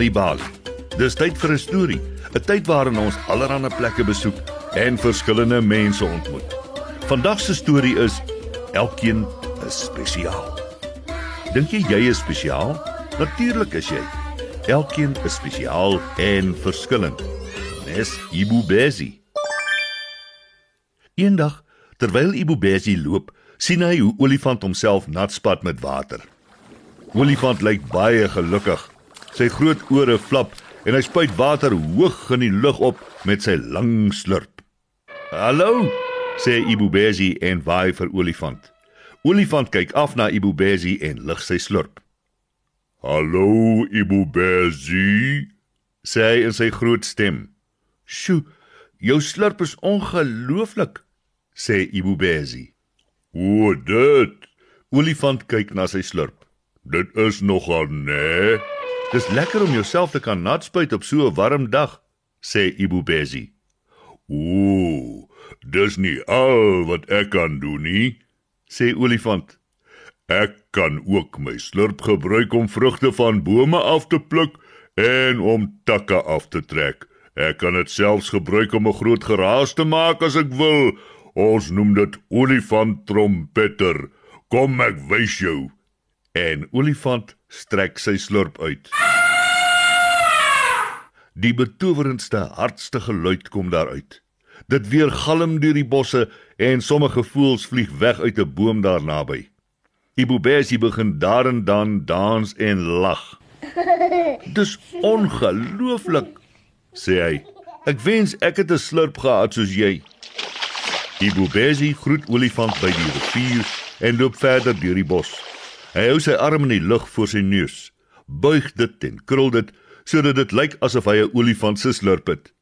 Nali Bali. Dis tyd vir 'n storie, 'n tyd waarin ons allerlei plekke besoek en verskillende mense ontmoet. Vandag se storie is Elkeen is spesiaal. Dink jy jy is spesiaal? Natuurlik is jy. Elkeen is spesiaal en verskillend. Nes Ibu Bezi. Eendag, terwyl Ibu Bezi loop, sien hy hoe olifant homself nat spat met water. Olifant lyk baie gelukkig. Sy groot ore flap en hy spuit water hoog in die lug op met sy lang slurp. "Hallo," sê Ibubezi en waai vir olifant. Olifant kyk af na Ibubezi en lig sy slurp. "Hallo Ibubezi," sê hy in sy groot stem. "Sjoe, jou slurp is ongelooflik," sê Ibubezi. "O, dit." Olifant kyk na sy slurp. Dit is nogal nee. Dis lekker om jouself te kan natspuit op so 'n warm dag, sê Ibubezi. Ooh, dis nie al wat ek kan doen nie, sê olifant. Ek kan ook my slurp gebruik om vrugte van bome af te pluk en om takke af te trek. Ek kan dit selfs gebruik om 'n groot geraas te maak as ek wil. Ons noem dit olifant trompeter. Kom ek wys jou en olifant strek sy slurp uit. Die betowerendste hardste geluid kom daaruit. Dit weer galm deur die bosse en sommige voëls vlieg weg uit 'n boom daar naby. Ibubesi begin daar en dan dans en lag. Dis ongelooflik, sê hy. Ek wens ek het 'n slurp gehad soos jy. Ibubesi groet olifant by die rivier en loop verder deur die bos. Hy hou sy arm in die lug voor sy neus, buig dit en krul dit sodat dit lyk asof hy 'n olifant se slurp het.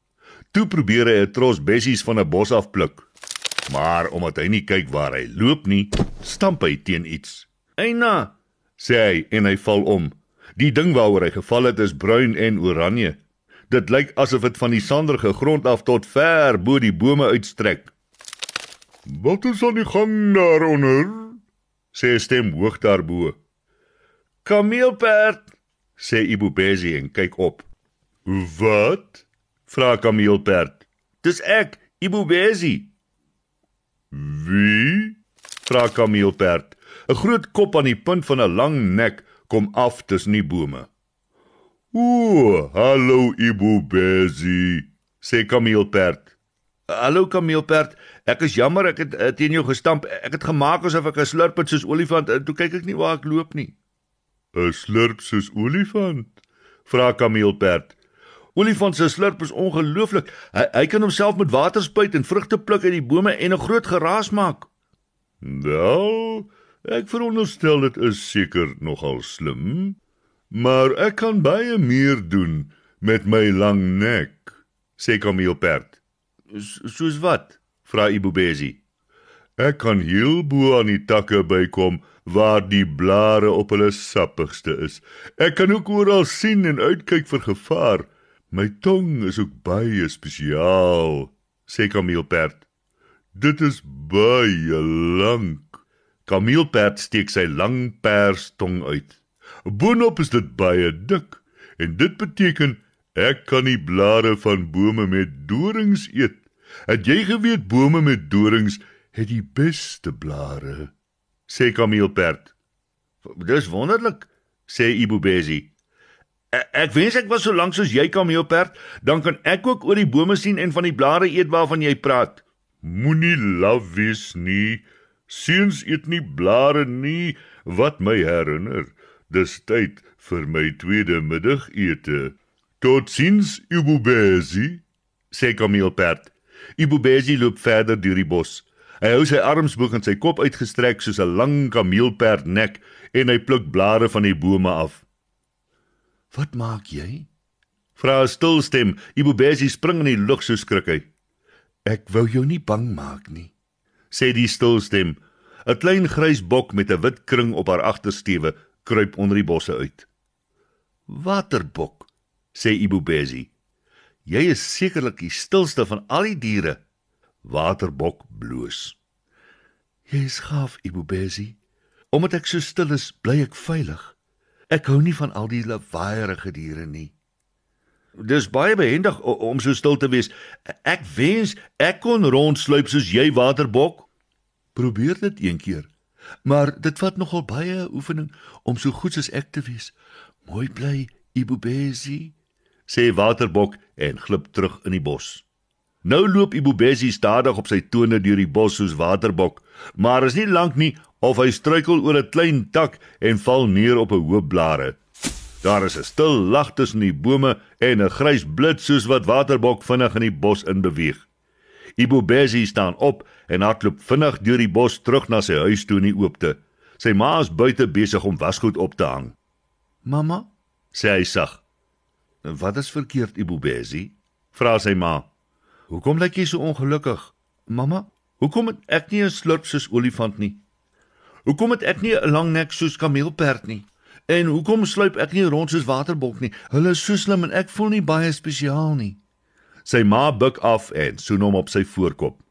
Toe probeer hy 'n tros bessies van 'n bos afpluk. Maar omdat hy nie kyk waar hy loop nie, stamp hy teen iets. "Eina," sê hy en hy val om. Die ding waaroor hy geval het is bruin en oranje. Dit lyk asof dit van die sanderige grond af tot ver bo die bome uitstrek. "Wat is aan die gang daaronder?" Sê 'n stem hoog daarbo. Kameelperd, sê Ibubezi en kyk op. Wat? vra Kameelperd. Dis ek, Ibubezi. Wie? vra Kameelperd. 'n Groot kop aan die punt van 'n lang nek kom af tussen die bome. Ooh, hallo Ibubezi, sê Kameelperd. Hallo kameelperd, ek is jammer ek het uh, teen jou gestamp. Ek het gemaak asof ek 'n slurp het soos olifant en toe kyk ek nie waar ek loop nie. 'n Slurp soos olifant? Vra kameelperd. Olifant se slurp is ongelooflik. Hy hy kan homself met water spuit en vrugte pluk uit die bome en 'n groot geraas maak. Wel, ek veronderstel dit is seker nogal slim, maar ek kan baie meer doen met my lang nek, sê kameelperd. Soos wat? vra Ibubezi. Ek kan heel bo aan die takke bykom waar die blare op hulle sappigste is. Ek kan ook oral sien en uitkyk vir gevaar. My tong is ook baie spesiaal, sê Kameelperd. Dit is baie lank. Kameelperd steek sy lang pers tong uit. Boonop is dit baie dik en dit beteken Ek kan die blare van bome met dorings eet. Het jy geweet bome met dorings het die beste blare? sê Kameelperd. Dis wonderlik, sê Ibubezi. E, ek wens ek was so lank soos jy Kameelperd, dan kan ek ook oor die bome sien en van die blare eet waarvan jy praat. Moenie laf wees nie. Seuns eet nie blare nie, wat my herinner. Dis tyd vir my tweede middagete. Totsiens, Ibubezi, sê Kameelperd. Ibubezi loop verder deur die bos. Hy hou sy arms bo en sy kop uitgestrek soos 'n lang kameelperd nek en hy pluk blare van die bome af. "Wat maak jy?" vra 'n stil stem. Ibubezi spring in die lug so skrik hy. "Ek wou jou nie bang maak nie," sê die stil stem. 'n Klein grys bok met 'n wit kring op haar agtersteewe kruip onder die bosse uit. "Waterbok," sê Ibubezi. Jy is sekerlik die stilste van al die diere. Waterbok bloos. Jy is gaaf, Ibubezi. Omdat ek so stil is, bly ek veilig. Ek hou nie van al die lawaaierige diere nie. Dis baie behendig om so stil te wees. Ek wens ek kon rondsluip soos jy waterbok. Probeer dit een keer. Maar dit vat nogal baie oefening om so goed soos ek te wees. Mooi bly, Ibubezi, sê waterbok en glip terug in die bos. Nou loop Ibubezi stadig op sy tone deur die bos soos waterbok, maar is nie lank nie of hy struikel oor 'n klein tak en val neer op 'n hoop blare. Daar is 'n stil lag tussen die bome en 'n grys blits soos wat waterbok vinnig in die bos in beweeg. Ibubezi staan op en hardloop vinnig deur die bos terug na sy huis toe in die oopte. Sy ma is buite besig om wasgoed op te hang. "Mamma," sê hy sag. "Wat is verkeerd, Ibubezi?" vra sy ma. Hoekom lyk jy so ongelukkig? Mamma, hoekom het ek nie 'n slurp soos olifant nie? Hoekom het ek nie 'n lang nek soos kameelperd nie? En hoekom sluip ek nie rond soos waterbok nie? Hulle is so slim en ek voel nie baie spesiaal nie. Sy ma buig af en soen hom op sy voorkop.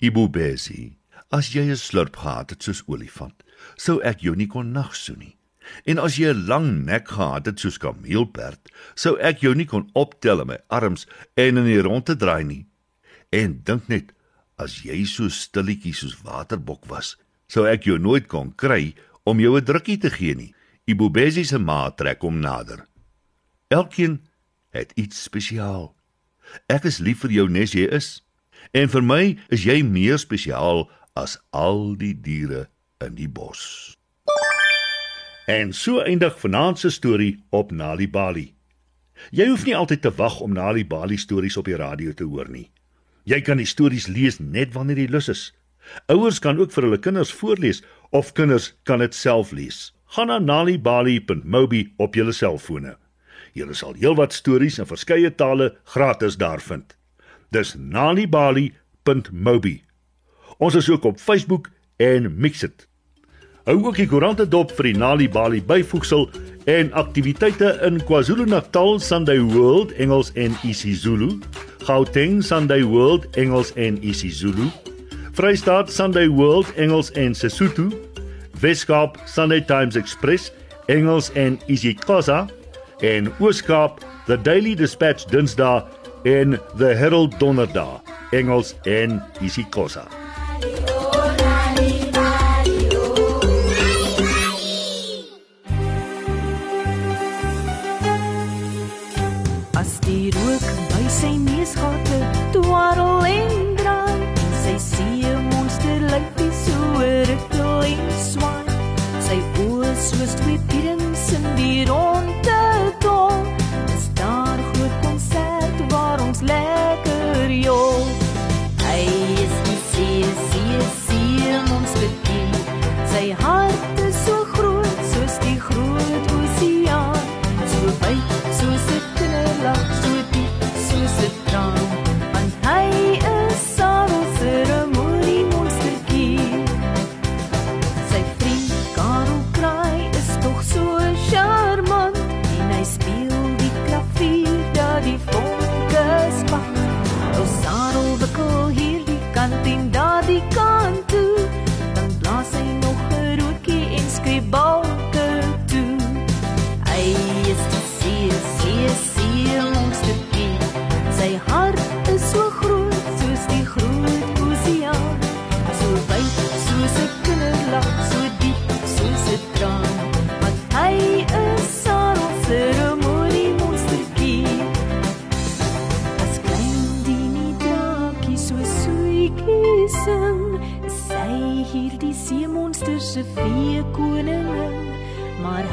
Ibu Besi, as jy 'n slurp gehad het soos olifant, sou ek jou nie kon nagsoen nie. En as jy 'n lang nek gehad het soos kameelperd, sou ek jou nie kon optel in my arms en in die ronde draai nie. En dink net, as jy so stilletjie soos waterbok was, sou ek jou nooit kon kry om jou 'n drukkie te gee nie. Ibubesi se ma trek hom nader. Elkeen het iets spesiaal. Ek is lief vir jou nes jy is. En vir my is jy meer spesiaal as al die diere in die bos. En so eindig vanaand se storie op Nali Bali. Jy hoef nie altyd te wag om Nali Bali stories op die radio te hoor nie. Jy kan die stories lees net wanneer jy lus is. Ouers kan ook vir hulle kinders voorlees of kinders kan dit self lees. Gaan na nalibali.mobi op jou selfone. Jy sal heelwat stories in verskeie tale gratis daar vind. Dis nalibali.mobi. Ons is ook op Facebook en Mixit. Hou ook die koerante dop vir die Nali Bali byvoegsel en aktiwiteite in KwaZulu-Natal Sunday World Engels en isiZulu, Gauteng Sunday World Engels en isiZulu, Vrystaat Sunday World Engels en Sesotho, Weskaap Sunday Times Express Engels en isiXhosa en Ooskaap The Daily Dispatch Dinsdae en The Herald Donderdag Engels en isiXhosa. Se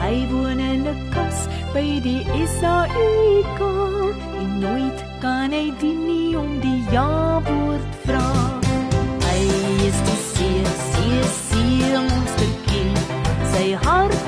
Hy woon in 'n kas by die SAIK en nooit kan hy die nie om die ja-woord vra. Hy is die seer, seer, seer monsterkie. Sy hart